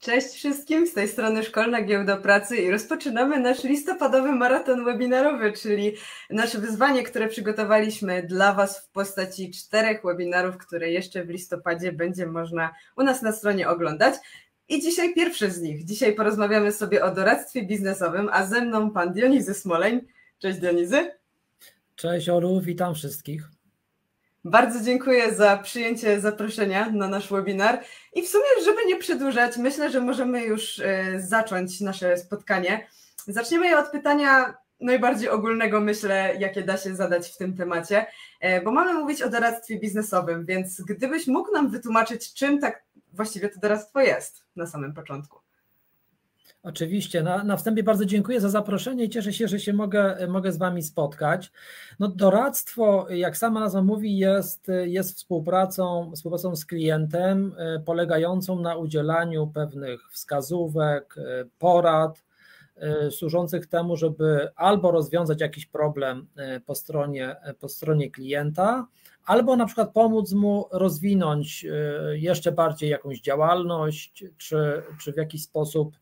Cześć wszystkim, z tej strony Szkolna Giełda Pracy i rozpoczynamy nasz listopadowy maraton webinarowy, czyli nasze wyzwanie, które przygotowaliśmy dla Was w postaci czterech webinarów, które jeszcze w listopadzie będzie można u nas na stronie oglądać. I dzisiaj pierwszy z nich. Dzisiaj porozmawiamy sobie o doradztwie biznesowym, a ze mną pan Dionizy Smoleń. Cześć Dionizy. Cześć Olu, witam wszystkich. Bardzo dziękuję za przyjęcie zaproszenia na nasz webinar. I w sumie, żeby nie przedłużać, myślę, że możemy już e, zacząć nasze spotkanie. Zaczniemy je od pytania najbardziej ogólnego, myślę, jakie da się zadać w tym temacie, e, bo mamy mówić o doradztwie biznesowym, więc gdybyś mógł nam wytłumaczyć, czym tak właściwie to doradztwo jest na samym początku. Oczywiście. Na, na wstępie bardzo dziękuję za zaproszenie i cieszę się, że się mogę, mogę z Wami spotkać. No, doradztwo, jak sama nazwa mówi, jest, jest współpracą, współpracą z klientem, e, polegającą na udzielaniu pewnych wskazówek, e, porad, e, służących temu, żeby albo rozwiązać jakiś problem po stronie, po stronie klienta, albo na przykład pomóc mu rozwinąć jeszcze bardziej jakąś działalność, czy, czy w jakiś sposób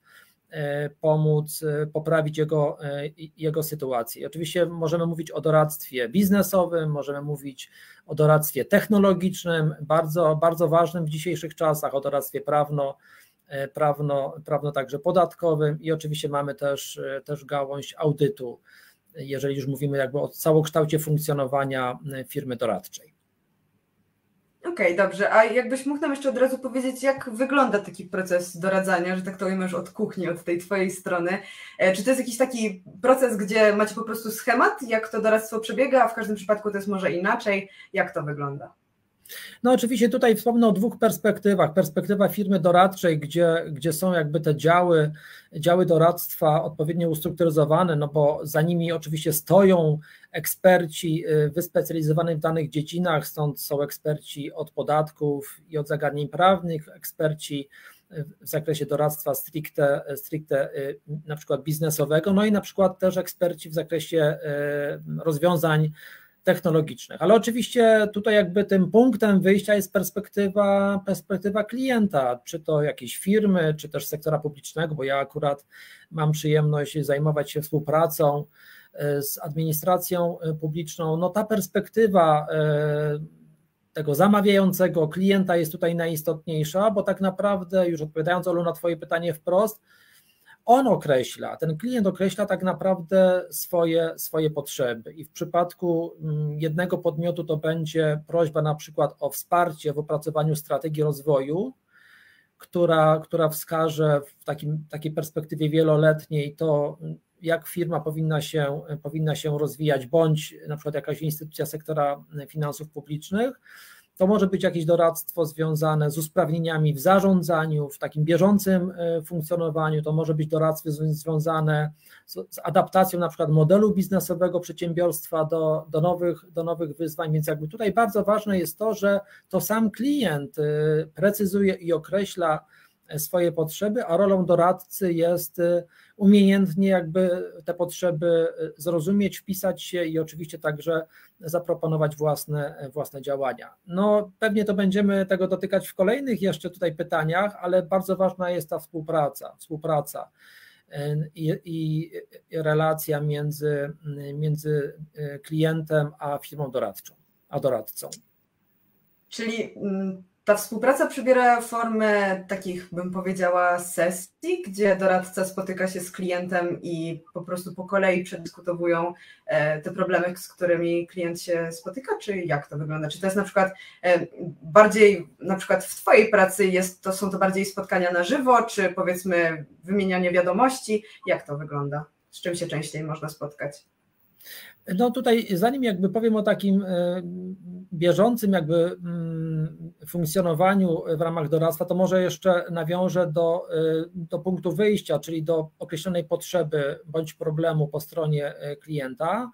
pomóc e, poprawić jego, e, jego sytuację. Oczywiście możemy mówić o doradztwie biznesowym, możemy mówić o doradztwie technologicznym, bardzo, bardzo ważnym w dzisiejszych czasach, o doradztwie prawno, prawno, prawno także podatkowym i oczywiście mamy też, też gałąź audytu, jeżeli już mówimy jakby o całokształcie funkcjonowania firmy doradczej. Okej, okay, dobrze. A jakbyś mógł nam jeszcze od razu powiedzieć, jak wygląda taki proces doradzania, że tak to już od kuchni, od tej twojej strony. E, czy to jest jakiś taki proces, gdzie macie po prostu schemat, jak to doradztwo przebiega, a w każdym przypadku to jest może inaczej? Jak to wygląda? No oczywiście tutaj wspomnę o dwóch perspektywach. Perspektywa firmy doradczej, gdzie, gdzie są jakby te działy, działy doradztwa odpowiednio ustrukturyzowane, no bo za nimi oczywiście stoją eksperci y, wyspecjalizowani w danych dziedzinach, stąd są eksperci od podatków i od zagadnień prawnych, eksperci w zakresie doradztwa stricte, stricte y, na przykład biznesowego, no i na przykład też eksperci w zakresie y, rozwiązań technologicznych. Ale oczywiście tutaj jakby tym punktem wyjścia jest perspektywa, perspektywa klienta, czy to jakiejś firmy, czy też sektora publicznego, bo ja akurat mam przyjemność zajmować się współpracą e, z administracją e, publiczną. No ta perspektywa e, tego zamawiającego klienta jest tutaj najistotniejsza, bo tak naprawdę, już odpowiadając Olu na Twoje pytanie wprost, on określa, ten klient określa tak naprawdę swoje, swoje potrzeby. I w przypadku mm, jednego podmiotu to będzie prośba na przykład o wsparcie w opracowaniu strategii rozwoju, która, która wskaże w takim, takiej perspektywie wieloletniej to, jak firma powinna się, powinna się rozwijać, bądź na przykład jakaś instytucja sektora finansów publicznych to może być jakieś doradztwo związane z usprawnieniami w zarządzaniu, w takim bieżącym e, funkcjonowaniu, to może być doradztwo związane z, z adaptacją na przykład modelu biznesowego przedsiębiorstwa do, do, nowych, do nowych wyzwań, więc jakby tutaj bardzo ważne jest to, że to sam klient e, precyzuje i określa swoje potrzeby, a rolą doradcy jest y, umiejętnie jakby te potrzeby y, zrozumieć, wpisać się i oczywiście także zaproponować własne, własne działania. No pewnie to będziemy tego dotykać w kolejnych jeszcze tutaj pytaniach, ale bardzo ważna jest ta współpraca, współpraca y, i, i relacja między, między klientem a firmą doradczą, a doradcą. Czyli mm, ta współpraca przybiera formę takich, bym powiedziała, sesji, gdzie doradca spotyka się z klientem i po prostu po kolei przedyskutowują e, te problemy, z którymi klient się spotyka, czy jak to wygląda? Czy to jest na przykład e, bardziej, na przykład w Twojej pracy jest, to są to bardziej spotkania na żywo, czy powiedzmy wymienianie wiadomości? Jak to wygląda? Z czym się częściej można spotkać? No tutaj, zanim jakby powiem o takim e, bieżącym jakby mm, funkcjonowaniu w ramach doradztwa, to może jeszcze nawiążę do, e, do punktu wyjścia, czyli do określonej potrzeby bądź problemu po stronie e, klienta.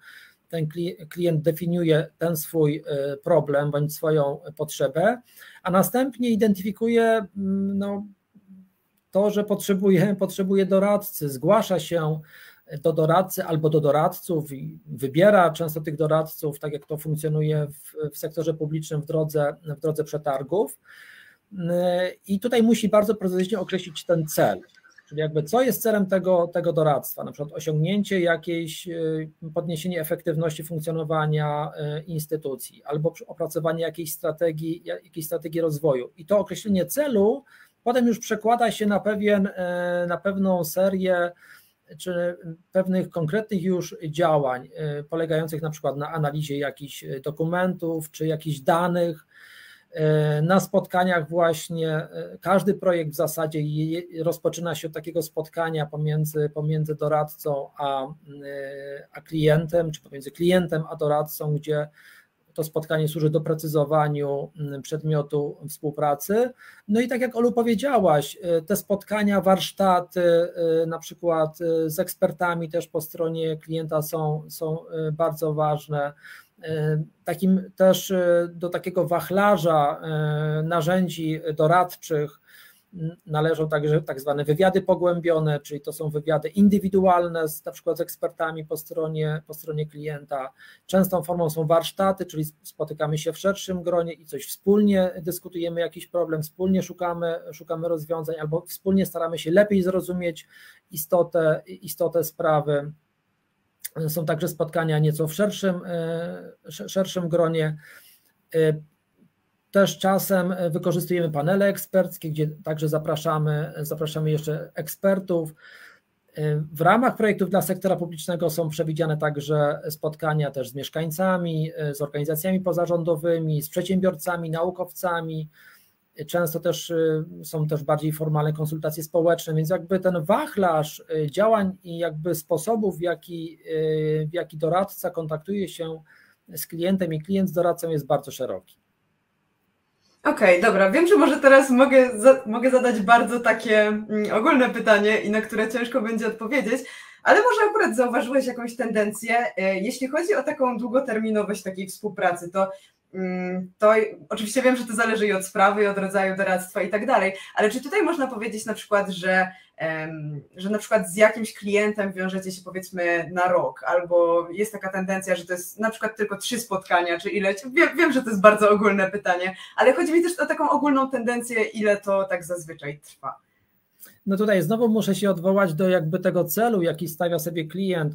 Ten klient definiuje ten swój problem bądź swoją potrzebę, a następnie identyfikuje mm, no, to, że potrzebuje, potrzebuje doradcy, zgłasza się do doradcy albo do doradców i wybiera często tych doradców, tak jak to funkcjonuje w, w sektorze publicznym w drodze, w drodze przetargów. I tutaj musi bardzo precyzyjnie określić ten cel. Czyli jakby co jest celem tego, tego doradztwa? Na przykład osiągnięcie jakiejś, y, podniesienie efektywności funkcjonowania y, instytucji albo opracowanie jakiejś strategii, jakiejś strategii rozwoju. I to określenie celu potem już przekłada się na, pewien, y, na pewną serię czy pewnych konkretnych już działań polegających na przykład na analizie jakichś dokumentów czy jakichś danych, E, na spotkaniach właśnie e, każdy projekt w zasadzie rozpoczyna się od takiego spotkania pomiędzy, pomiędzy doradcą a, a klientem, czy pomiędzy klientem a doradcą, gdzie to spotkanie służy doprecyzowaniu przedmiotu współpracy. No i tak jak Olu powiedziałaś, te spotkania, warsztaty, na przykład z ekspertami też po stronie klienta są, są bardzo ważne. Takim też do takiego wachlarza narzędzi doradczych należą także tak zwane wywiady pogłębione, czyli to są wywiady indywidualne z, na przykład z ekspertami po stronie, po stronie klienta. Częstą formą są warsztaty, czyli spotykamy się w szerszym gronie i coś wspólnie dyskutujemy jakiś problem, wspólnie szukamy, szukamy rozwiązań albo wspólnie staramy się lepiej zrozumieć istotę, istotę sprawy. Są także spotkania nieco w szerszym, e, szerszym gronie. E, też czasem wykorzystujemy panele eksperckie, gdzie także zapraszamy, zapraszamy jeszcze ekspertów. E, w ramach projektów dla sektora publicznego są przewidziane także spotkania też z mieszkańcami, z organizacjami pozarządowymi, z przedsiębiorcami, naukowcami, Często też są też bardziej formalne konsultacje społeczne, więc jakby ten wachlarz działań i jakby sposobów, w jaki, w jaki doradca kontaktuje się z klientem i klient z doradcą jest bardzo szeroki. Okej, okay, dobra. Wiem, że może teraz mogę, za, mogę zadać bardzo takie mm, ogólne pytanie i na które ciężko będzie odpowiedzieć, ale może akurat zauważyłeś jakąś tendencję. Jeśli chodzi o taką długoterminowość takiej współpracy, to to oczywiście wiem, że to zależy i od sprawy, i od rodzaju doradztwa i tak dalej, ale czy tutaj można powiedzieć na przykład, że, że na przykład z jakimś klientem wiążecie się powiedzmy na rok, albo jest taka tendencja, że to jest na przykład tylko trzy spotkania, czy ile? Wiem, wiem że to jest bardzo ogólne pytanie, ale chodzi mi też o taką ogólną tendencję, ile to tak zazwyczaj trwa. No tutaj znowu muszę się odwołać do jakby tego celu, jaki stawia sobie klient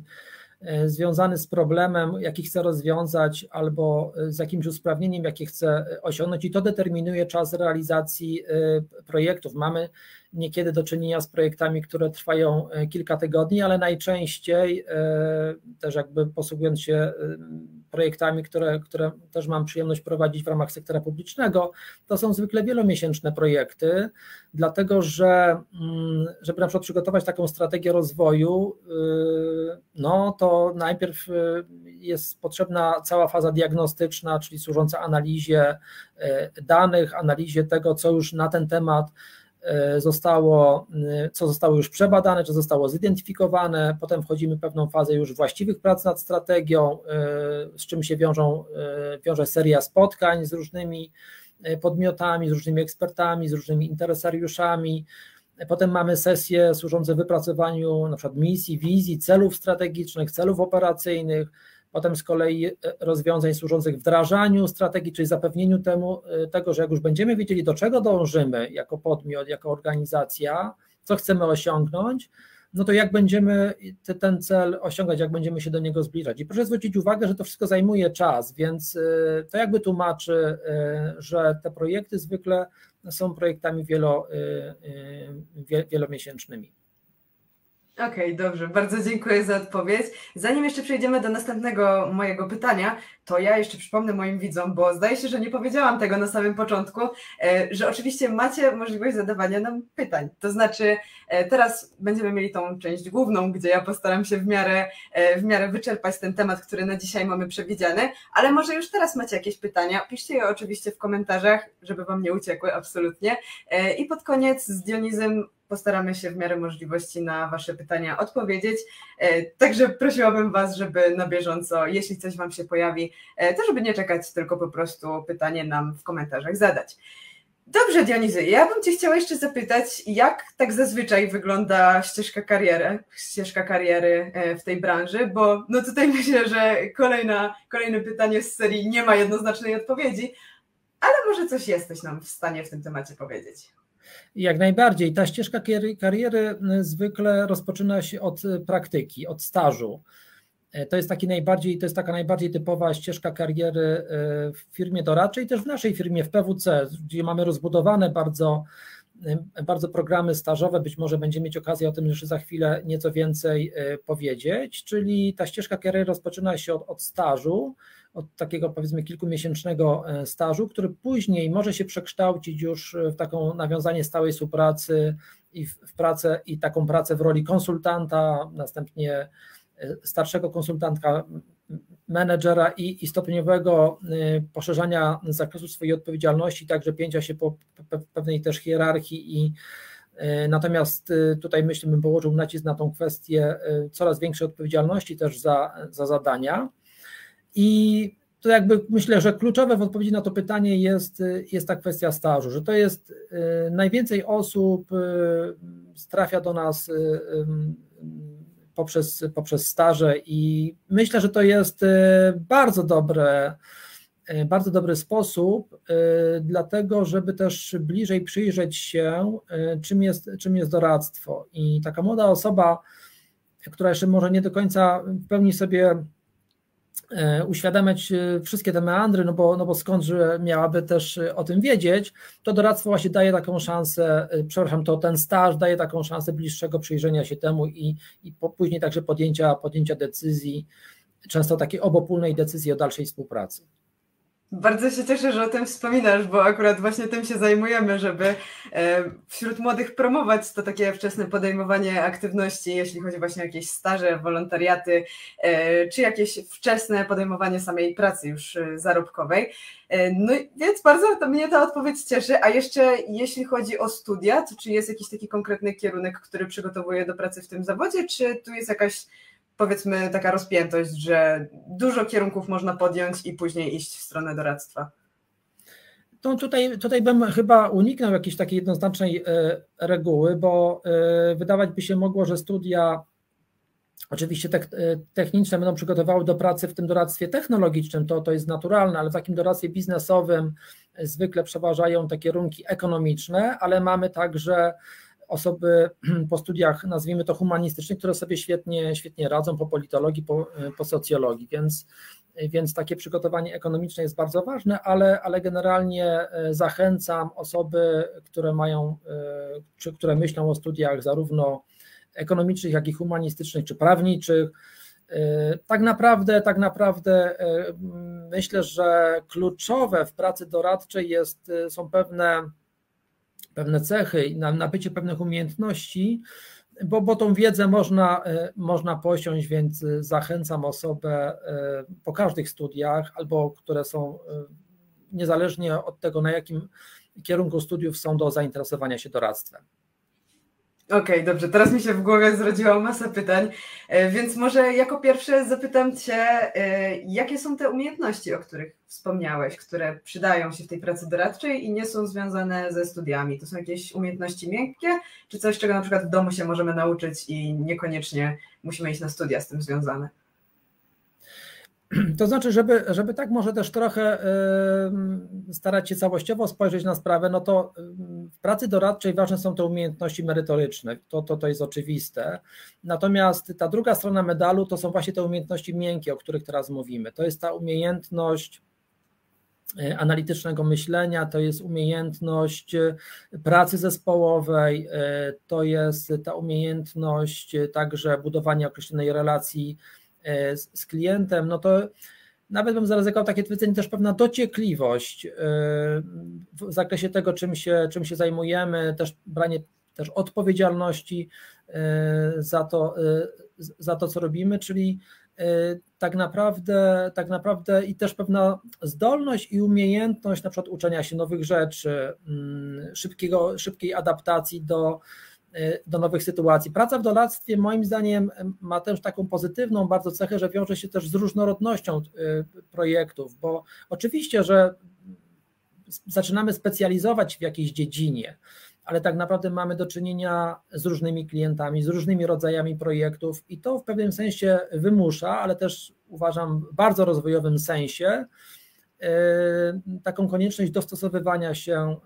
związany z problemem, jaki chce rozwiązać, albo z jakimś usprawnieniem, jakie chce osiągnąć, i to determinuje czas realizacji e, projektów. Mamy niekiedy do czynienia z projektami, które trwają e, kilka tygodni, ale najczęściej też jakby posługując się projektami, które, które też mam przyjemność prowadzić w ramach sektora publicznego, to są zwykle wielomiesięczne projekty, dlatego że mm, żeby na przykład przygotować taką strategię rozwoju, y, no to najpierw y, jest potrzebna cała faza diagnostyczna, czyli służąca analizie y, danych, analizie tego, co już na ten temat zostało, e, co zostało już przebadane, czy zostało zidentyfikowane. Potem wchodzimy w pewną fazę już właściwych prac nad strategią, e, z czym się wiążą, wiąże seria spotkań z różnymi podmiotami, z różnymi ekspertami, z różnymi interesariuszami. Potem mamy sesje służące wypracowaniu na przykład misji, wizji, celów strategicznych, celów operacyjnych potem z kolei e, rozwiązań służących wdrażaniu strategii, czyli zapewnieniu temu, e, tego, że jak już będziemy wiedzieli, do czego dążymy jako podmiot, jako organizacja, co chcemy osiągnąć, no to jak będziemy ten cel osiągać, jak będziemy się do niego zbliżać. I proszę zwrócić uwagę, że to wszystko zajmuje czas, więc e, to jakby tłumaczy, że te projekty zwykle są projektami wielo, wielomiesięcznymi. Okej, dobrze, bardzo dziękuję za odpowiedź. Zanim jeszcze przejdziemy do następnego mojego pytania, to ja jeszcze przypomnę moim widzom, bo zdaje się, że nie powiedziałam tego na samym początku, e, że oczywiście macie możliwość zadawania nam pytań. To znaczy, e, teraz będziemy mieli tą część główną, gdzie ja postaram się w miarę, e, w miarę wyczerpać ten temat, który na dzisiaj mamy przewidziany, ale może już teraz macie jakieś pytania. Piszcie je oczywiście w komentarzach, żeby Wam nie uciekły absolutnie. I pod koniec z Dionizem postaramy się w miarę możliwości na Wasze pytania odpowiedzieć. E, także prosiłabym Was, żeby na bieżąco, jeśli coś Wam się pojawi, e, to żeby nie czekać, tylko po prostu pytanie nam w komentarzach zadać. Dobrze, Dionizy, ja bym Cię chciała jeszcze zapytać, jak tak zazwyczaj wygląda ścieżka kariery, ścieżka kariery e, w tej branży, bo no tutaj myślę, że kolejna, kolejne pytanie z serii nie ma jednoznacznej odpowiedzi, ale może coś jesteś nam w stanie w tym temacie powiedzieć. Jak najbardziej. Ta ścieżka kariery zwykle rozpoczyna się od praktyki, od stażu. E, to jest taki najbardziej, to jest taka najbardziej typowa ścieżka kariery w firmie doradczej, też w naszej firmie, w PWC, gdzie mamy rozbudowane bardzo, bardzo programy stażowe. Być może będziemy mieć okazję o tym jeszcze za chwilę nieco więcej powiedzieć. Czyli ta ścieżka kariery rozpoczyna się od, od stażu, od takiego powiedzmy kilkumiesięcznego stażu, który później może się przekształcić już w taką nawiązanie stałej współpracy i w, pracę i taką pracę w roli konsultanta, następnie starszego konsultantka, menedżera i, i stopniowego poszerzania zakresu swojej odpowiedzialności, także pięcia się po pewnej też hierarchii i Natomiast tutaj myślę, bym położył nacisk na tą kwestię coraz większej odpowiedzialności też za, za zadania. I to jakby myślę, że kluczowe w odpowiedzi na to pytanie jest, jest ta kwestia stażu, że to jest najwięcej osób trafia do nas poprzez, poprzez staże i myślę, że to jest bardzo dobre, bardzo dobry sposób, dlatego żeby też bliżej przyjrzeć się, czym jest, czym jest doradztwo. I taka młoda osoba, która jeszcze może nie do końca w pełni sobie uświadamiać e, wszystkie te meandry, no bo, no bo skądże miałaby też e, o tym wiedzieć, to doradztwo właśnie daje taką szansę, przepraszam, to ten staż daje taką szansę bliższego przyjrzenia się temu i, i po, później także podjęcia, podjęcia decyzji, często takiej obopólnej decyzji o dalszej współpracy. Bardzo się cieszę, że o tym wspominasz, bo akurat właśnie tym się zajmujemy, żeby e, wśród młodych promować to takie wczesne podejmowanie aktywności, jeśli chodzi właśnie o jakieś staże, wolontariaty, e, czy jakieś wczesne podejmowanie samej pracy już e, zarobkowej. No więc bardzo to mnie ta odpowiedź cieszy. A jeszcze jeśli chodzi o studia, to czy jest jakiś taki konkretny kierunek, który przygotowuje do pracy w tym zawodzie, czy tu jest jakaś powiedzmy taka rozpiętość, że dużo kierunków można podjąć i później iść w stronę doradztwa. To tutaj, tutaj bym chyba uniknął jakiejś takiej jednoznacznej e, reguły, bo e, wydawać by się mogło, że studia oczywiście e, techniczne będą przygotowały do pracy w tym doradztwie technologicznym, to, to jest naturalne, ale w takim doradztwie biznesowym zwykle przeważają te kierunki ekonomiczne, ale mamy także osoby po studiach, nazwijmy to humanistycznych, które sobie świetnie, świetnie radzą po politologii, po, po socjologii, więc, więc takie przygotowanie ekonomiczne jest bardzo ważne, ale, ale generalnie e, zachęcam osoby, które mają, czy które myślą o studiach zarówno ekonomicznych, jak i humanistycznych, czy prawniczych, tak naprawdę, tak naprawdę myślę, że kluczowe w pracy doradczej jest, są pewne pewne cechy na nabycie pewnych umiejętności, bo, bo tą wiedzę można, e, można posiąść, więc zachęcam osobę e, po każdych studiach, albo które są e, niezależnie od tego, na jakim kierunku studiów są do zainteresowania się doradztwem. Okej, okay, dobrze. Teraz mi się w głowie zrodziła masa pytań, e, więc może jako pierwsze zapytam Cię, e, jakie są te umiejętności, o których wspomniałeś, które przydają się w tej pracy doradczej i nie są związane ze studiami? To są jakieś umiejętności miękkie, czy coś, czego na przykład w domu się możemy nauczyć i niekoniecznie musimy iść na studia z tym związane? To znaczy, żeby, żeby tak może też trochę starać się całościowo spojrzeć na sprawę, no to w pracy doradczej ważne są te umiejętności merytoryczne, to, to, to jest oczywiste. Natomiast ta druga strona medalu to są właśnie te umiejętności miękkie, o których teraz mówimy. To jest ta umiejętność e, analitycznego myślenia, to jest umiejętność e, pracy zespołowej, e, to jest ta umiejętność także budowania określonej relacji z, z klientem, no to nawet bym zaryzykował takie twierdzenie, też pewna dociekliwość e, w zakresie tego, czym się, czym się zajmujemy, też branie też odpowiedzialności e, za to, za to, co robimy, czyli tak naprawdę, tak naprawdę i też pewna zdolność i umiejętność na przykład uczenia się nowych rzeczy, mm, szybkiego, szybkiej adaptacji do, do nowych sytuacji. Praca w doradztwie moim zdaniem ma też taką pozytywną bardzo cechę, że wiąże się też z różnorodnością y, projektów, bo oczywiście, że zaczynamy specjalizować w jakiejś dziedzinie, ale tak naprawdę mamy do czynienia z różnymi klientami, z różnymi rodzajami projektów i to w pewnym sensie wymusza, ale też uważam w bardzo rozwojowym sensie, taką konieczność dostosowywania się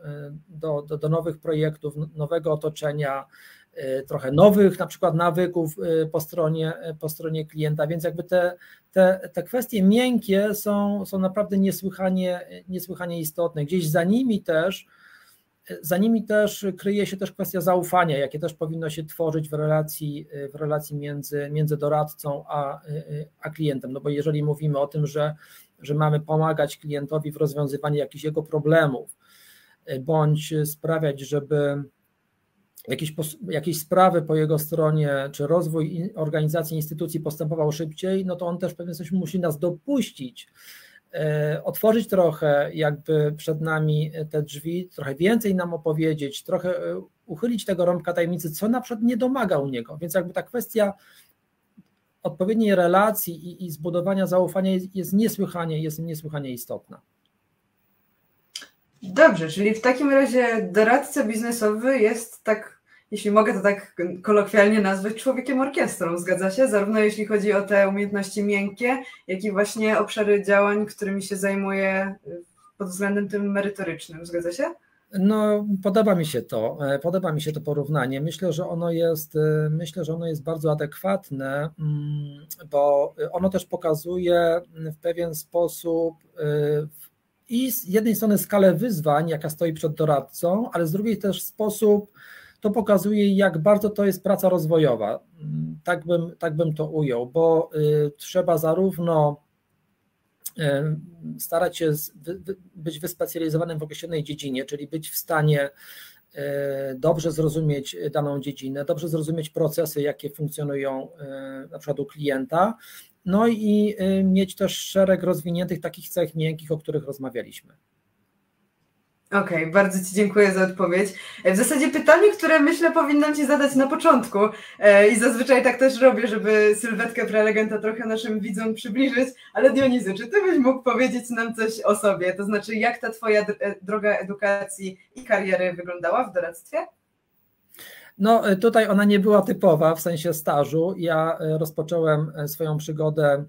do, do, do nowych projektów, nowego otoczenia, trochę nowych na przykład nawyków po stronie, po stronie klienta, więc jakby te, te, te kwestie miękkie są, są naprawdę niesłychanie, niesłychanie istotne. Gdzieś za nimi też za nimi też kryje się też kwestia zaufania, jakie też powinno się tworzyć w relacji, w relacji między, między doradcą a, a klientem. No bo jeżeli mówimy o tym, że, że mamy pomagać klientowi w rozwiązywaniu jakichś jego problemów, bądź sprawiać, żeby jakieś, jakieś sprawy po jego stronie, czy rozwój organizacji, instytucji postępował szybciej, no to on też w pewien sposób musi nas dopuścić E, otworzyć trochę jakby przed nami te drzwi, trochę więcej nam opowiedzieć, trochę e, uchylić tego rąbka tajemnicy, co na przykład nie domaga u niego. Więc jakby ta kwestia odpowiedniej relacji i, i zbudowania zaufania jest, jest niesłychanie, jest niesłychanie istotna. Dobrze, czyli w takim razie doradca biznesowy jest tak jeśli mogę to tak kolokwialnie nazwać, człowiekiem orkiestrą, zgadza się? Zarówno jeśli chodzi o te umiejętności miękkie, jak i właśnie obszary działań, którymi się zajmuje pod względem tym merytorycznym, zgadza się? No, podoba mi się to, e, podoba mi się to porównanie. Myślę, że ono jest, e, myślę, że ono jest bardzo adekwatne, mm, bo ono też pokazuje w pewien sposób e, i z jednej strony skalę wyzwań, jaka stoi przed doradcą, ale z drugiej też sposób to pokazuje, jak bardzo to jest praca rozwojowa. Tak bym, tak bym to ujął, bo trzeba zarówno starać się być wyspecjalizowanym w określonej dziedzinie, czyli być w stanie y, dobrze zrozumieć daną dziedzinę, dobrze zrozumieć procesy, jakie funkcjonują na przykład u klienta, no i mieć też szereg rozwiniętych takich cech miękkich, o których rozmawialiśmy. Okej, okay, bardzo Ci dziękuję za odpowiedź. W zasadzie pytanie, które myślę powinnam Ci zadać na początku e, i zazwyczaj tak też robię, żeby sylwetkę prelegenta trochę naszym widzom przybliżyć, ale Dionizy, czy Ty byś mógł powiedzieć nam coś o sobie? To znaczy, jak ta Twoja e, droga edukacji i kariery wyglądała w doradztwie? No, e, tutaj ona nie była typowa w sensie stażu. Ja rozpocząłem swoją przygodę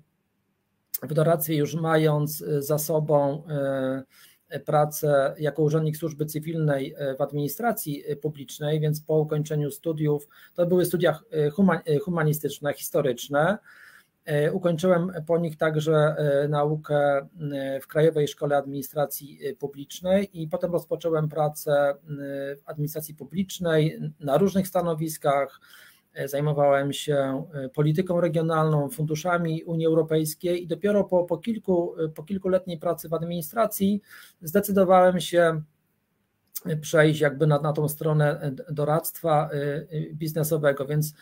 w doradztwie już mając za sobą pracę jako urzędnik służby cywilnej e, w administracji e, publicznej, więc po ukończeniu studiów, to były studia e, humanistyczne, historyczne. Ukończyłem po nich także naukę w Krajowej Szkole Administracji Publicznej i potem rozpocząłem pracę w administracji publicznej na różnych stanowiskach zajmowałem się e, polityką regionalną, funduszami Unii Europejskiej i dopiero po, po, kilku, e, po kilkuletniej pracy w administracji zdecydowałem się przejść jakby na, na tą stronę e, doradztwa biznesowego, więc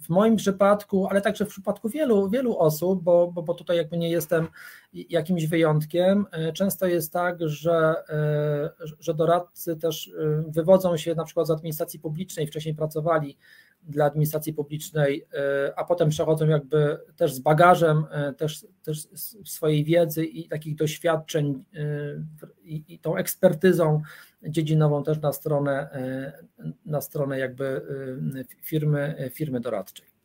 w moim przypadku, ale także w przypadku wielu, wielu osób, bo, bo, bo tutaj jakby nie jestem jakimś wyjątkiem, często jest tak, że, że doradcy też wywodzą się na przykład z administracji publicznej, wcześniej pracowali dla administracji publicznej, e, a potem przechodzą jakby też z bagażem, e, też, też swojej wiedzy i takich doświadczeń e, i, i tą ekspertyzą dziedzinową też na stronę, na stronę jakby firmy, firmy doradczej.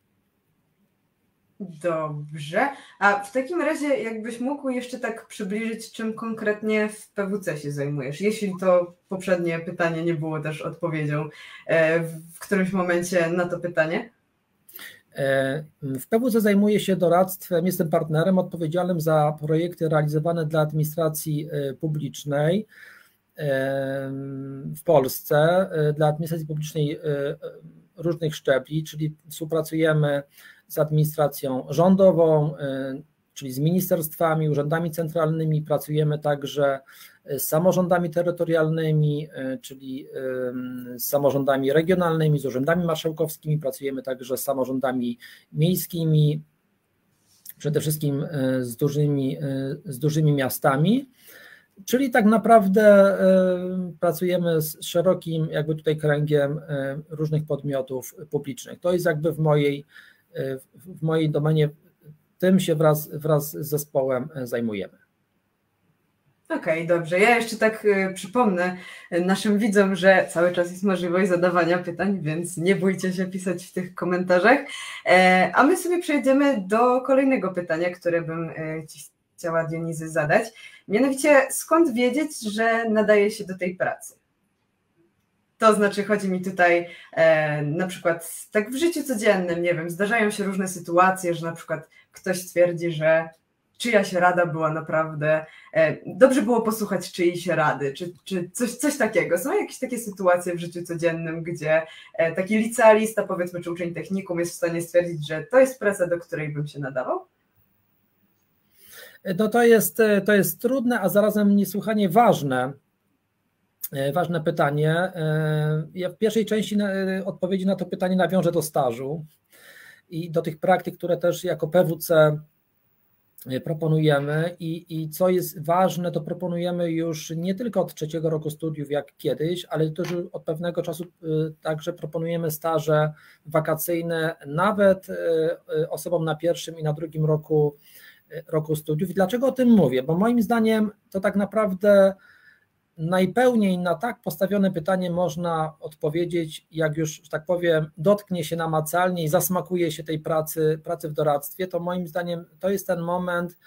Dobrze. A w takim razie, jakbyś mógł jeszcze tak przybliżyć, czym konkretnie w PWC się zajmujesz, jeśli to poprzednie pytanie nie było też odpowiedzią e, w którymś momencie na to pytanie? E, w PWC zajmuję się doradztwem, jestem partnerem odpowiedzialnym za projekty realizowane dla administracji e, publicznej w Polsce, dla administracji publicznej różnych szczebli, czyli współpracujemy z administracją rządową, y, czyli z ministerstwami, urzędami centralnymi, pracujemy także z samorządami terytorialnymi, y, czyli y, z samorządami regionalnymi, z urzędami marszałkowskimi, pracujemy także z samorządami miejskimi, przede wszystkim z dużymi, z dużymi miastami. Czyli tak naprawdę pracujemy z szerokim jakby tutaj kręgiem różnych podmiotów publicznych. To jest jakby w mojej w mojej domenie tym się wraz, wraz z zespołem zajmujemy. Okej, okay, dobrze. Ja jeszcze tak przypomnę naszym widzom, że cały czas jest możliwość zadawania pytań, więc nie bójcie się pisać w tych komentarzach. E, a my sobie przejdziemy do kolejnego pytania, które bym e, Ci chciała Dionizy zadać. Mianowicie, skąd wiedzieć, że nadaje się do tej pracy? To znaczy, chodzi mi tutaj e, na przykład tak w życiu codziennym, nie wiem, zdarzają się różne sytuacje, że na przykład ktoś twierdzi, że czyjaś rada była naprawdę, e, dobrze było posłuchać czyjejś rady, czy, czy coś, coś takiego. Są jakieś takie sytuacje w życiu codziennym, gdzie e, taki licealista, powiedzmy, czy uczeń technikum jest w stanie stwierdzić, że to jest praca, do której bym się nadawał? No to jest, to jest trudne, a zarazem niesłychanie ważne. E, ważne pytanie. Ja w pierwszej części odpowiedzi na to pytanie nawiążę do stażu i do tych praktyk, które też jako PWC proponujemy i, i co jest ważne, to proponujemy już nie tylko od trzeciego roku studiów jak kiedyś, ale też od pewnego czasu także proponujemy staże wakacyjne nawet osobom na pierwszym i na drugim roku, roku studiów. I dlaczego o tym mówię? Bo moim zdaniem to tak naprawdę najpełniej na tak postawione pytanie można odpowiedzieć, jak już, że tak powiem, dotknie się namacalnie i zasmakuje się tej pracy, pracy w doradztwie, to moim zdaniem to jest ten moment,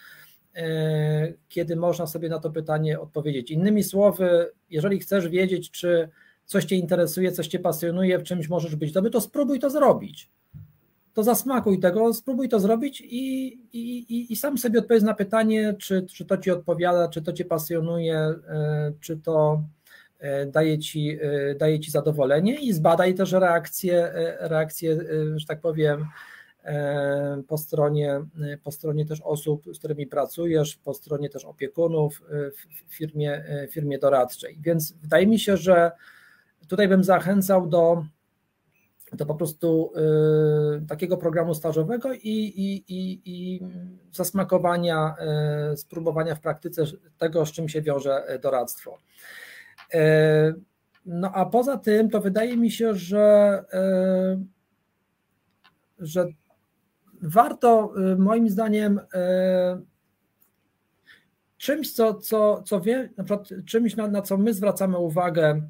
e, kiedy można sobie na to pytanie odpowiedzieć. Innymi słowy, jeżeli chcesz wiedzieć, czy coś Cię interesuje, coś Cię pasjonuje, w czymś możesz być dobry, to spróbuj to zrobić to zasmakuj tego, spróbuj to zrobić i, i, i sam sobie odpowiedz na pytanie, czy, czy to ci odpowiada, czy to cię pasjonuje, e, czy to e, daje ci, e, daje ci zadowolenie i zbadaj też reakcje, reakcje, że tak powiem, po stronie, po stronie też osób, z którymi pracujesz, po stronie też opiekunów w firmie, firmie doradczej. Więc wydaje mi się, że tutaj bym zachęcał do do po prostu y, takiego programu stażowego i, i, i, i zasmakowania, y, spróbowania w praktyce tego, z czym się wiąże doradztwo. Y, no a poza tym, to wydaje mi się, że, że warto moim zdaniem czymś, co, co, co wie, na przykład czymś, na, na co my zwracamy uwagę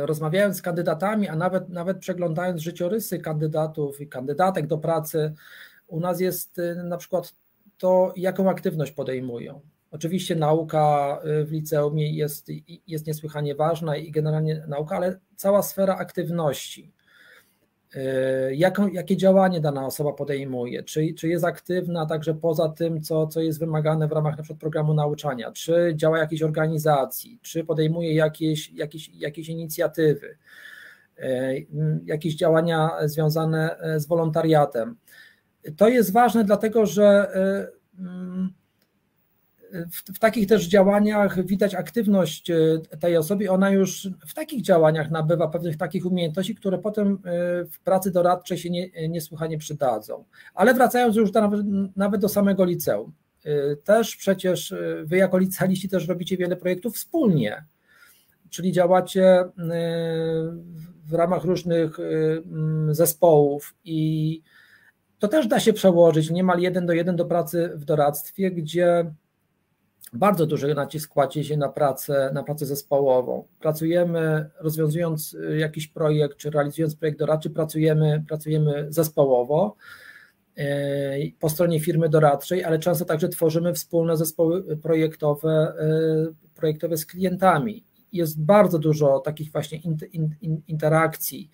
rozmawiając z kandydatami, a nawet, nawet przeglądając życiorysy kandydatów i kandydatek do pracy, u nas jest e, na przykład to, jaką aktywność podejmują. Oczywiście nauka e, w liceum jest, jest niesłychanie ważna i generalnie nauka, ale cała sfera aktywności. Y, jaką, jakie działanie dana osoba podejmuje, czy, czy jest aktywna także poza tym, co, co jest wymagane w ramach na przykład programu nauczania, czy działa jakiejś organizacji, czy podejmuje jakieś, jakieś, jakieś inicjatywy, y, jakieś działania związane y, z wolontariatem. To jest ważne, dlatego że mm, w, w, takich też działaniach widać aktywność e, tej osoby, ona już w takich działaniach nabywa pewnych takich umiejętności, które potem e, w pracy doradczej się nie, niesłychanie przydadzą. Ale wracając już do, nawet, nawet do samego liceum, e, też przecież wy jako licealiści też robicie wiele projektów wspólnie, czyli działacie w ramach różnych zespołów i to też da się przełożyć niemal jeden do jeden do pracy w doradztwie, gdzie bardzo duży nacisk kładzie się na pracę, na pracę zespołową. Pracujemy, rozwiązując y, jakiś projekt, czy realizując projekt doradczy, pracujemy, pracujemy zespołowo y, po stronie firmy doradczej, ale często także tworzymy wspólne zespoły projektowe, y, projektowe z klientami. Jest bardzo dużo takich właśnie interakcji,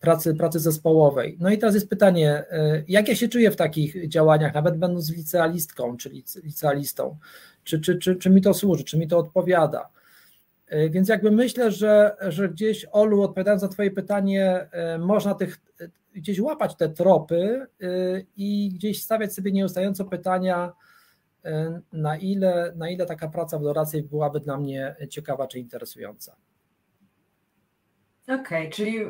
pracy, pracy zespołowej. No i teraz jest pytanie, jak ja się czuję w takich działaniach, nawet będąc licealistką, czy licealistą, czy, czy, czy, czy mi to służy, czy mi to odpowiada. E, więc jakby myślę, że, że gdzieś, Olu, odpowiadając na Twoje pytanie, e, można tych, e, gdzieś łapać te tropy i gdzieś stawiać sobie nieustająco pytania, na ile, na ile taka praca w doradcy byłaby dla mnie ciekawa czy interesująca. Okej, okay, czyli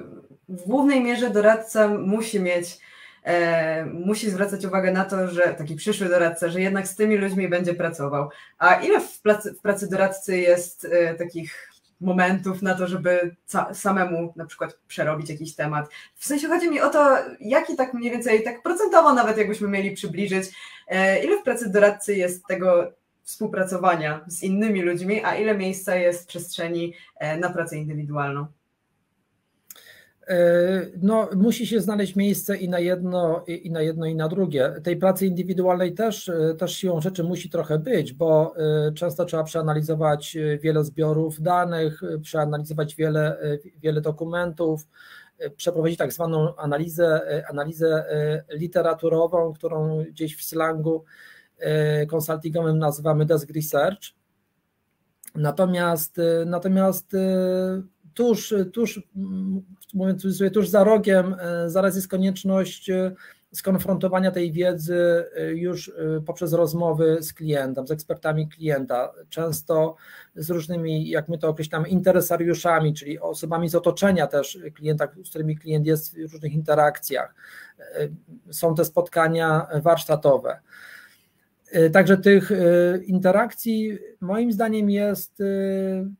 w głównej mierze doradca musi mieć e, musi zwracać uwagę na to, że taki przyszły doradca, że jednak z tymi ludźmi będzie pracował. A ile w pracy, w pracy doradcy jest e, takich momentów na to, żeby samemu na przykład przerobić jakiś temat. W sensie chodzi mi o to, jaki tak mniej więcej, tak procentowo nawet jakbyśmy mieli przybliżyć, e, ile w pracy doradcy jest tego współpracowania z innymi ludźmi, a ile miejsca jest przestrzeni e, na pracę indywidualną? No, musi się znaleźć miejsce i na jedno, i na jedno, i na drugie. Tej pracy indywidualnej też, też siłą rzeczy musi trochę być, bo często trzeba przeanalizować wiele zbiorów danych, przeanalizować wiele, wiele dokumentów, przeprowadzić tak zwaną analizę, analizę literaturową, którą gdzieś w slangu konsultingowym nazywamy desk research. Natomiast, natomiast tuż, tuż, mówiąc sobie, tuż za rogiem, e, zaraz jest konieczność e, skonfrontowania tej wiedzy e, już poprzez rozmowy z klientem, z ekspertami klienta, często z różnymi, jak my to określamy, interesariuszami, czyli osobami z otoczenia też klienta, z którymi klient jest w różnych interakcjach. Są te spotkania warsztatowe. E, także tych e, interakcji moim zdaniem jest, e,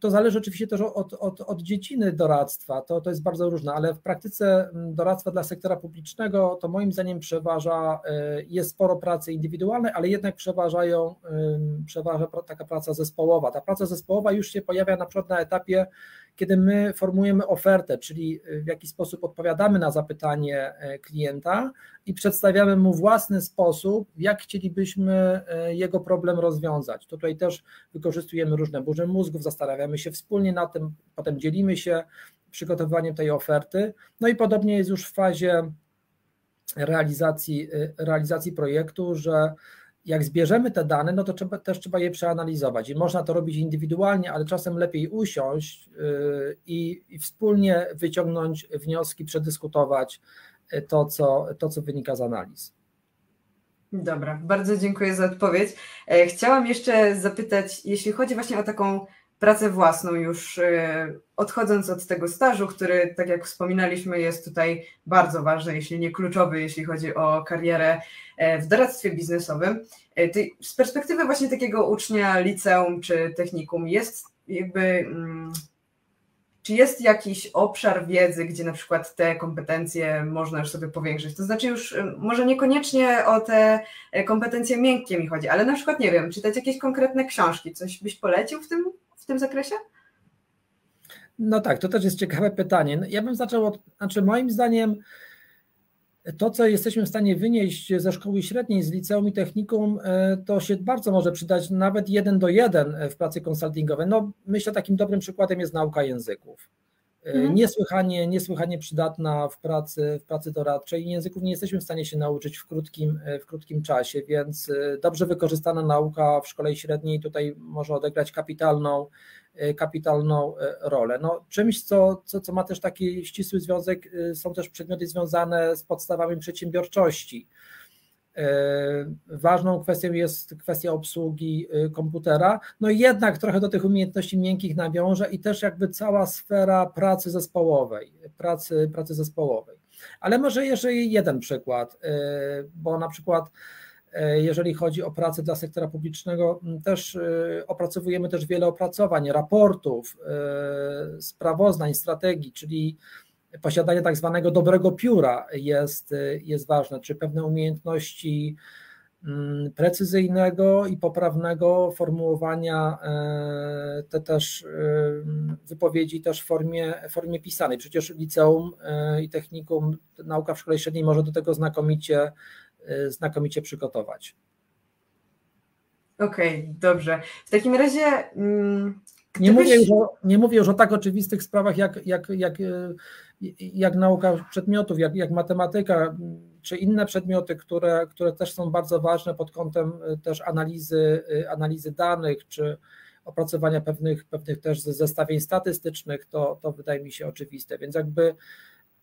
to zależy oczywiście też od, od, od dziedziny doradztwa, to, to jest bardzo różne, ale w praktyce doradztwa dla sektora publicznego to moim zdaniem przeważa, jest sporo pracy indywidualnej, ale jednak przeważają, przeważa taka praca zespołowa. Ta praca zespołowa już się pojawia na przykład na etapie kiedy my formujemy ofertę, czyli w jaki sposób odpowiadamy na zapytanie e, klienta i przedstawiamy mu własny sposób, jak chcielibyśmy e, jego problem rozwiązać. Tutaj też wykorzystujemy różne burze mózgów, zastanawiamy się wspólnie na tym, potem dzielimy się przygotowywaniem tej oferty. No i podobnie jest już w fazie realizacji, e, realizacji projektu, że jak zbierzemy te dane, no to trzeba, też trzeba je przeanalizować i można to robić indywidualnie, ale czasem lepiej usiąść yy, i, i wspólnie wyciągnąć wnioski, przedyskutować yy, to co, to, co wynika z analiz. Dobra, bardzo dziękuję za odpowiedź. E, chciałam jeszcze zapytać, jeśli chodzi właśnie o taką pracę własną, już e, odchodząc od tego stażu, który, tak jak wspominaliśmy, jest tutaj bardzo ważny, jeśli nie kluczowy, jeśli chodzi o karierę e, w doradztwie biznesowym. E, z perspektywy właśnie takiego ucznia liceum czy technikum jest jakby. Mm, czy jest jakiś obszar wiedzy, gdzie na przykład te kompetencje można już sobie powiększyć? To znaczy już może niekoniecznie o te kompetencje miękkie mi chodzi, ale na przykład nie wiem, czytać jakieś konkretne książki, coś byś polecił w tym w tym zakresie? No tak, to też jest ciekawe pytanie. Ja bym zaczął od, znaczy moim zdaniem to, co jesteśmy w stanie wynieść ze szkoły średniej, z liceum i technikum, e, to się bardzo może przydać nawet jeden do jeden w pracy konsultingowej. No, myślę, takim dobrym przykładem jest nauka języków. Mhm. Niesłychanie, niesłychanie przydatna w pracy, w pracy doradczej. Języków nie jesteśmy w stanie się nauczyć w krótkim, w krótkim czasie, więc y, dobrze wykorzystana nauka w szkole średniej tutaj może odegrać kapitalną, kapitalną rolę. No, czymś, co, co, co ma też taki ścisły związek, są też przedmioty związane z podstawami przedsiębiorczości. E, ważną kwestią jest kwestia obsługi y, komputera, no i jednak trochę do tych umiejętności miękkich nawiążę i też jakby cała sfera pracy zespołowej, pracy, pracy zespołowej. Ale może jeszcze jeden przykład, e, bo na przykład e, jeżeli chodzi o pracę dla sektora publicznego, też opracowujemy też wiele opracowań, raportów, sprawozdań, strategii, czyli posiadanie tak zwanego dobrego pióra jest, jest ważne, czy pewne umiejętności mm, precyzyjnego i poprawnego formułowania e, te też e, wypowiedzi też w formie, formie pisanej. Przecież liceum e, i technikum, nauka w szkole średniej może do tego znakomicie, znakomicie przygotować. Okej, okay, dobrze. W takim razie. Mm, nie, mówię już o, nie mówię już o tak oczywistych sprawach jak, jak, jak jak nauka przedmiotów, jak, jak matematyka, czy inne przedmioty, które, które też są bardzo ważne pod kątem y, też analizy, y, analizy danych, czy opracowania pewnych, pewnych też zestawień statystycznych, to, to wydaje mi się oczywiste. Więc jakby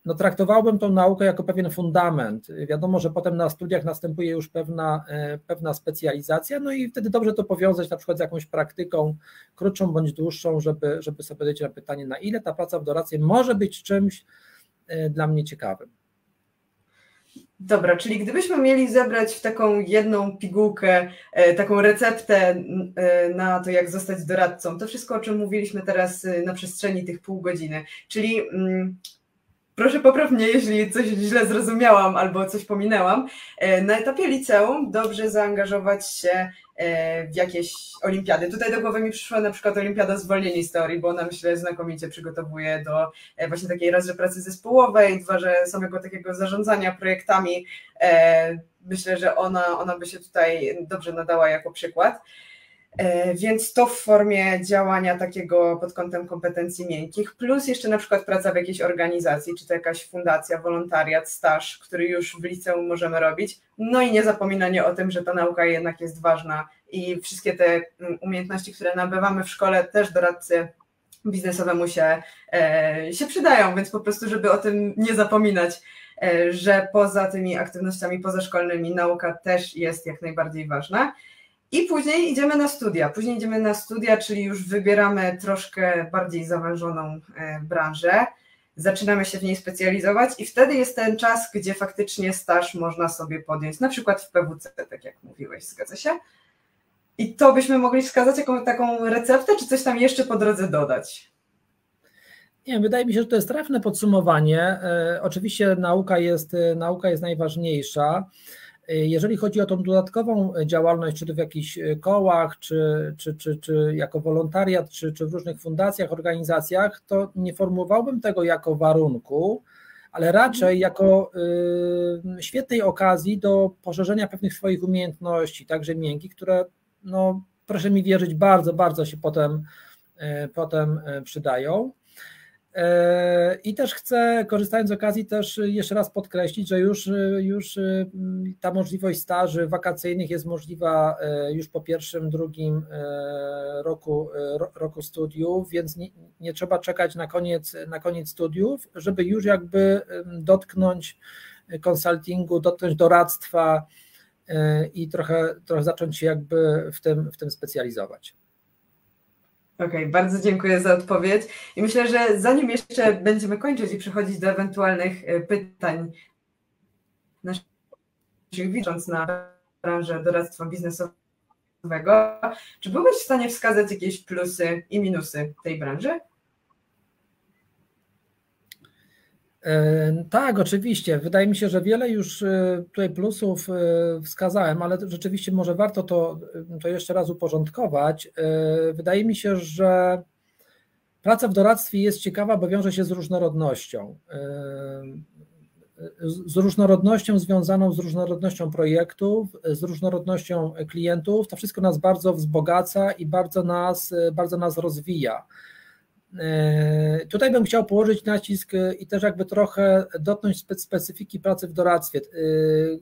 no, traktowałbym tą naukę jako pewien fundament. Wiadomo, że potem na studiach następuje już pewna, e, pewna specjalizacja, no i wtedy dobrze to powiązać na przykład z jakąś praktyką krótszą bądź dłuższą, żeby, żeby sobie dać na pytanie, na ile ta praca w doradcy może być czymś e, dla mnie ciekawym. Dobra, czyli gdybyśmy mieli zebrać w taką jedną pigułkę, e, taką receptę na to, jak zostać doradcą, to wszystko, o czym mówiliśmy teraz na przestrzeni tych pół godziny, czyli proszę poprawnie, jeśli coś źle zrozumiałam albo coś pominęłam. E, na etapie liceum dobrze zaangażować się e, w jakieś olimpiady. Tutaj do głowy mi przyszła na przykład olimpiada zwolnieni z teorii, bo ona myślę znakomicie przygotowuje do e, właśnie takiej raz, że pracy zespołowej, dwa, że samego takiego zarządzania projektami. Myślę, że ona, ona by się tutaj dobrze nadała jako przykład. E, więc to w formie działania takiego pod kątem kompetencji miękkich, plus jeszcze na przykład praca w jakiejś organizacji, czy to jakaś fundacja, wolontariat, staż, który już w liceum możemy robić. No i nie zapominanie o tym, że ta nauka jednak jest ważna i wszystkie te mm, umiejętności, które nabywamy w szkole, też doradcy biznesowemu się, e, się przydają, więc po prostu, żeby o tym nie zapominać, e, że poza tymi aktywnościami pozaszkolnymi nauka też jest jak najbardziej ważna. I później idziemy na studia. Później idziemy na studia, czyli już wybieramy troszkę bardziej zawężoną e, branżę, zaczynamy się w niej specjalizować i wtedy jest ten czas, gdzie faktycznie staż można sobie podjąć, na przykład w PWC, tak jak mówiłeś, zgadza się? I to byśmy mogli wskazać jako taką receptę, czy coś tam jeszcze po drodze dodać? Nie, wydaje mi się, że to jest trafne podsumowanie. E, oczywiście nauka jest, e, nauka jest najważniejsza. Jeżeli chodzi o tą dodatkową działalność, czy to w jakichś kołach, czy, czy, czy, czy jako wolontariat, czy, czy w różnych fundacjach, organizacjach, to nie formułowałbym tego jako warunku, ale raczej jako y, świetnej okazji do poszerzenia pewnych swoich umiejętności, także miękkich, które, no, proszę mi wierzyć, bardzo, bardzo się potem, y, potem przydają. E, I też chcę, korzystając z okazji, też jeszcze raz podkreślić, że już, już y, ta możliwość staży wakacyjnych jest możliwa e, już po pierwszym, drugim e, roku, roku studiów, więc nie, nie trzeba czekać na koniec, na koniec studiów, żeby już jakby dotknąć konsultingu, dotknąć doradztwa i trochę, trochę zacząć się jakby w tym, w tym specjalizować. Okej, okay, bardzo dziękuję za odpowiedź. I myślę, że zanim jeszcze będziemy kończyć i przechodzić do ewentualnych e, pytań naszych widząc na branżę doradztwa biznesowego, czy byłbyś w stanie wskazać jakieś plusy i minusy tej branży? E, tak, oczywiście. Wydaje mi się, że wiele już e, tutaj plusów e, wskazałem, ale rzeczywiście może warto to, to jeszcze raz uporządkować. Wydaje mi się, że praca w doradztwie jest ciekawa, bo wiąże się z różnorodnością. Z różnorodnością związaną z różnorodnością projektów, z różnorodnością klientów. To wszystko nas bardzo wzbogaca i bardzo nas, bardzo nas rozwija. E, tutaj bym chciał położyć nacisk e, i też jakby trochę dotknąć specyfiki pracy w doradztwie. E,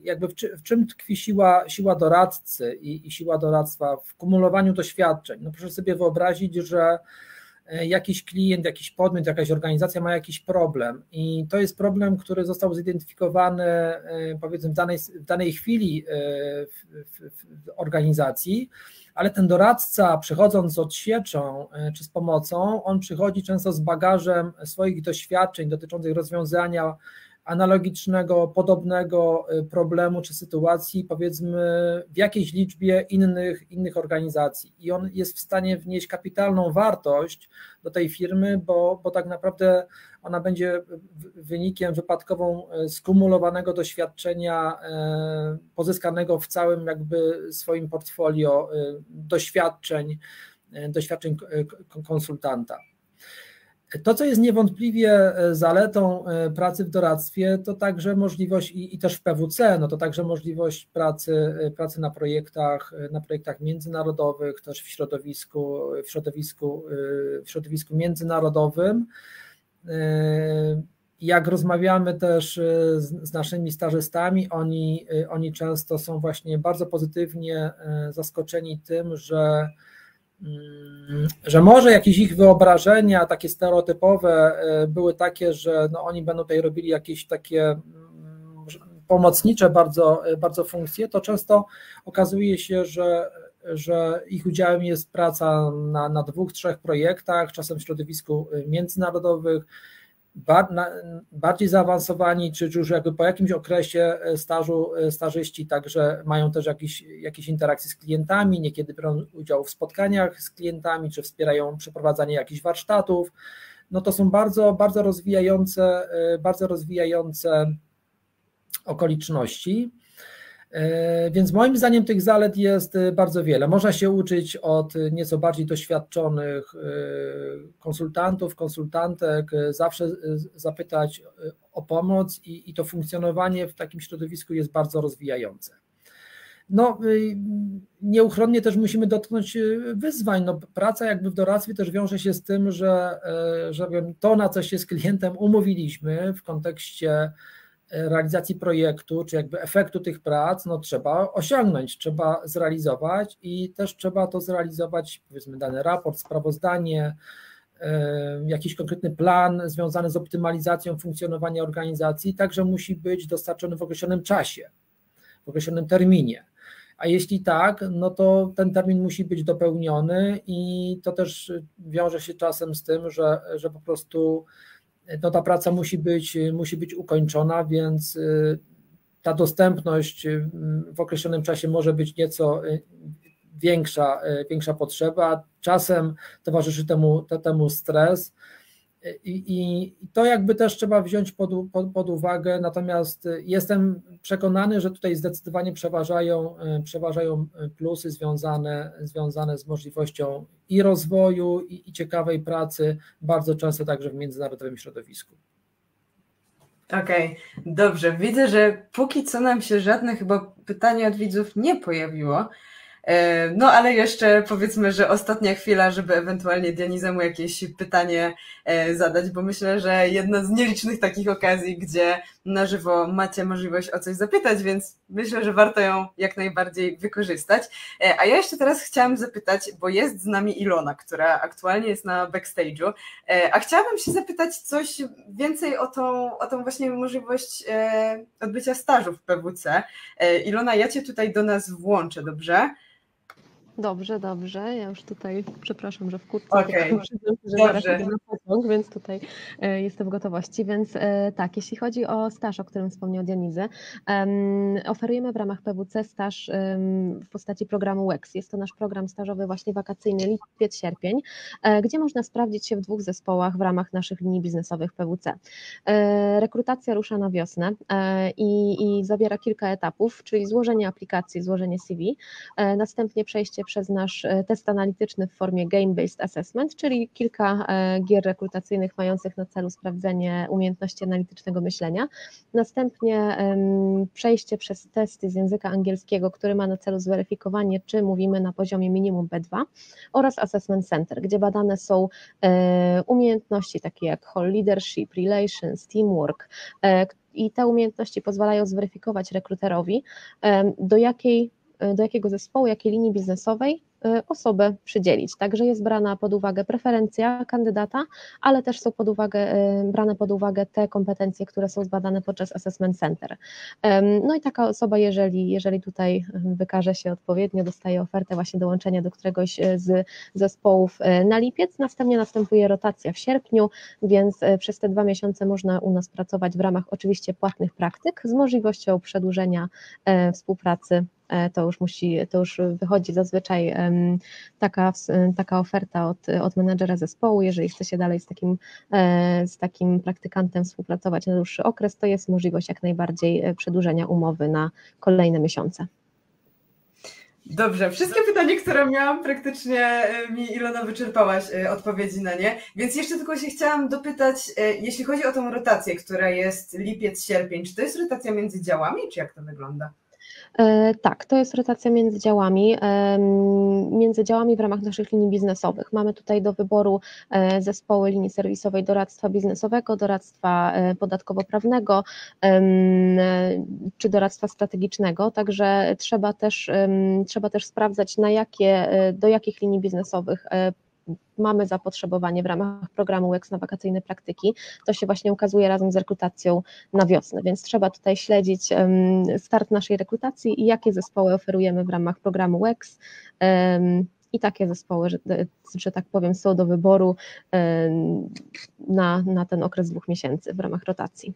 jakby w, w czym tkwi siła, siła doradcy i, i siła doradztwa? W kumulowaniu doświadczeń. No proszę sobie wyobrazić, że jakiś klient, jakiś podmiot, jakaś organizacja ma jakiś problem. I to jest problem, który został zidentyfikowany powiedzmy w danej, w danej chwili w, w, w organizacji, ale ten doradca przychodząc z odsieczą e, czy z pomocą, on przychodzi często z bagażem swoich doświadczeń dotyczących rozwiązania analogicznego, podobnego y, problemu czy sytuacji, powiedzmy, w jakiejś liczbie innych, innych organizacji. I on jest w stanie wnieść kapitalną wartość do tej firmy, bo, bo tak naprawdę ona będzie wynikiem wypadkową y, skumulowanego doświadczenia y, pozyskanego w całym jakby swoim portfolio doświadczeń, doświadczeń konsultanta. To, co jest niewątpliwie e, zaletą e, pracy w doradztwie, to także możliwość i, i, też w PWC, no to także możliwość pracy, e, pracy na projektach, na projektach międzynarodowych, też w środowisku, w środowisku, w środowisku międzynarodowym. Jak rozmawiamy też z, z naszymi stażystami, oni, oni często są właśnie bardzo pozytywnie zaskoczeni tym, że że może jakieś ich wyobrażenia takie stereotypowe e, były takie, że no oni będą tutaj robili jakieś takie mm, pomocnicze bardzo, e, bardzo funkcje, to często okazuje się, że, że ich udziałem jest praca na, na dwóch, trzech projektach, czasem w środowisku międzynarodowych, bardziej zaawansowani, czy już jakby po jakimś okresie e, stażu e, stażyści także mają też jakieś, jakieś interakcje z klientami, niekiedy biorą udział w spotkaniach z klientami, czy wspierają przeprowadzanie jakichś warsztatów. no to są bardzo, bardzo rozwijające, bardzo rozwijające okoliczności. E, więc moim zdaniem tych zalet jest e, bardzo wiele. Można się uczyć od nieco bardziej doświadczonych e, konsultantów, konsultantek, zawsze zapytać o pomoc i, i to funkcjonowanie w takim środowisku jest bardzo rozwijające. No, nieuchronnie też musimy dotknąć wyzwań. No, praca jakby w doradztwie też wiąże się z tym, że, że to, na co się z klientem umówiliśmy w kontekście realizacji projektu, czy jakby efektu tych prac, no trzeba osiągnąć, trzeba zrealizować i też trzeba to zrealizować, powiedzmy dany raport, sprawozdanie, jakiś konkretny plan związany z optymalizacją funkcjonowania organizacji, także musi być dostarczony w określonym czasie, w określonym terminie. A jeśli tak, no to ten termin musi być dopełniony i to też wiąże się czasem z tym, że, że po prostu no ta praca musi być, musi być ukończona, więc y, ta dostępność y, w określonym czasie może być nieco y, większa, większa potrzeba. Czasem towarzyszy temu, temu stres. I, I, to jakby też trzeba wziąć pod, pod, pod, uwagę, natomiast jestem przekonany, że tutaj zdecydowanie przeważają, przeważają plusy związane, związane z możliwością i rozwoju, i, i ciekawej pracy, bardzo często także w międzynarodowym środowisku. Okej, okay, dobrze. Widzę, że póki co nam się żadne chyba pytanie od widzów nie pojawiło. E, no ale jeszcze powiedzmy, że ostatnia chwila, żeby ewentualnie Dionizemu jakieś pytanie e, zadać, bo myślę, że jedna z nielicznych takich okazji, gdzie na żywo macie możliwość o coś zapytać, więc myślę, że warto ją jak najbardziej wykorzystać. E, a ja jeszcze teraz chciałam zapytać, bo jest z nami Ilona, która aktualnie jest na backstage'u, a chciałabym się zapytać coś więcej o tą, o tą właśnie możliwość odbycia stażu w PWC. Ilona, ja Cię tutaj do nas włączę, dobrze? Dobrze, dobrze. Ja już tutaj, przepraszam, że w kurtce, okay. że zaraz idę na pociąg, więc tutaj e, jestem w gotowości. Więc e, tak, jeśli chodzi o staż, o którym wspomniał Dionizy, oferujemy w ramach PWC staż w postaci programu WEX. Jest to nasz program stażowy właśnie wakacyjny lipiec-sierpień, e, gdzie można sprawdzić się w dwóch zespołach w ramach naszych linii biznesowych PWC. Rekrutacja rusza na wiosnę i, i zawiera kilka etapów, czyli złożenie aplikacji, złożenie CV, następnie przejście przez nasz e, test analityczny w formie game-based assessment, czyli kilka e, gier rekrutacyjnych mających na celu sprawdzenie umiejętności analitycznego myślenia. Następnie przejście przez testy z języka angielskiego, który ma na celu zweryfikowanie, czy mówimy na poziomie minimum B2 oraz assessment center, gdzie badane są e, umiejętności takie jak whole leadership, relations, teamwork, i te umiejętności pozwalają zweryfikować rekruterowi, do jakiej do jakiego zespołu, jakiej linii biznesowej Y, osobę przydzielić. Także jest brana pod uwagę preferencja kandydata, ale też są pod uwagę, y, brane pod uwagę te kompetencje, które są zbadane podczas assessment center. No i taka osoba, jeżeli, jeżeli tutaj wykaże się odpowiednio, dostaje ofertę właśnie dołączenia do któregoś z zespołów na lipiec, następnie następuje rotacja w sierpniu, więc przez te dwa miesiące można u nas pracować w ramach oczywiście płatnych praktyk z możliwością przedłużenia współpracy e, to już musi, to już wychodzi zazwyczaj taka, taka oferta od, od menedżera zespołu, jeżeli chce się dalej z takim, e, z takim praktykantem współpracować na dłuższy okres, to jest możliwość jak najbardziej e, przedłużenia umowy na kolejne miesiące. Dobrze, wszystkie pytania, które miałam, praktycznie e, mi Ilona wyczerpałaś odpowiedzi na nie, więc jeszcze tylko się chciałam dopytać, jeśli chodzi o tą rotację, która jest lipiec, sierpień, czy to jest rotacja między działami, czy jak to wygląda? E, tak, to jest rotacja między działami, między działami w ramach naszych linii biznesowych. Mamy tutaj do wyboru e, zespoły linii serwisowej doradztwa biznesowego, doradztwa e, podatkowo-prawnego czy doradztwa strategicznego, także trzeba też, trzeba też sprawdzać na jakie, do jakich linii biznesowych mamy zapotrzebowanie w ramach programu UX na wakacyjne praktyki. To się właśnie ukazuje razem z rekrutacją na wiosnę, więc trzeba tutaj śledzić start naszej rekrutacji i jakie zespoły oferujemy w ramach programu UX i takie zespoły, że, że tak powiem, są do wyboru na, na ten okres dwóch miesięcy w ramach rotacji.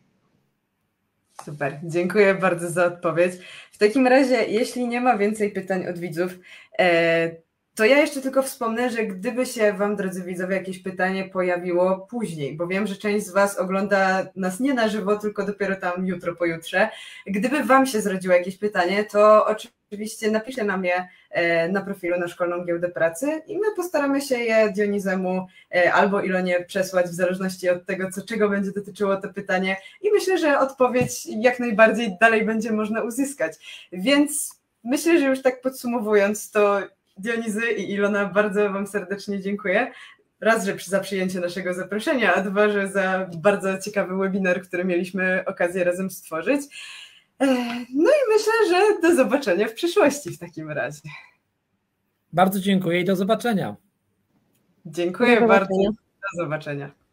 Super, dziękuję bardzo za odpowiedź. W takim razie, jeśli nie ma więcej pytań od widzów, e, To ja jeszcze tylko wspomnę, że gdyby się Wam, drodzy widzowie, jakieś pytanie pojawiło później, bo wiem, że część z Was ogląda nas nie na żywo, tylko dopiero tam jutro, pojutrze. Gdyby Wam się zrodziło jakieś pytanie, to oczywiście napiszcie na mnie e, na profilu na Szkolną Giełdę Pracy i my postaramy się je Dionizemu e, albo Ilonie przesłać w zależności od tego, co, czego będzie dotyczyło to pytanie i myślę, że odpowiedź jak najbardziej dalej będzie można uzyskać. Więc myślę, że już tak podsumowując, to Dionizy i Ilona, bardzo Wam serdecznie dziękuję. Raz, że za przyjęcie naszego zaproszenia, a dwa, że za bardzo ciekawy webinar, który mieliśmy okazję razem stworzyć. E, no i myślę, że do zobaczenia w przyszłości w takim razie. Bardzo dziękuję i do zobaczenia. Dziękuję do bardzo. Do zobaczenia.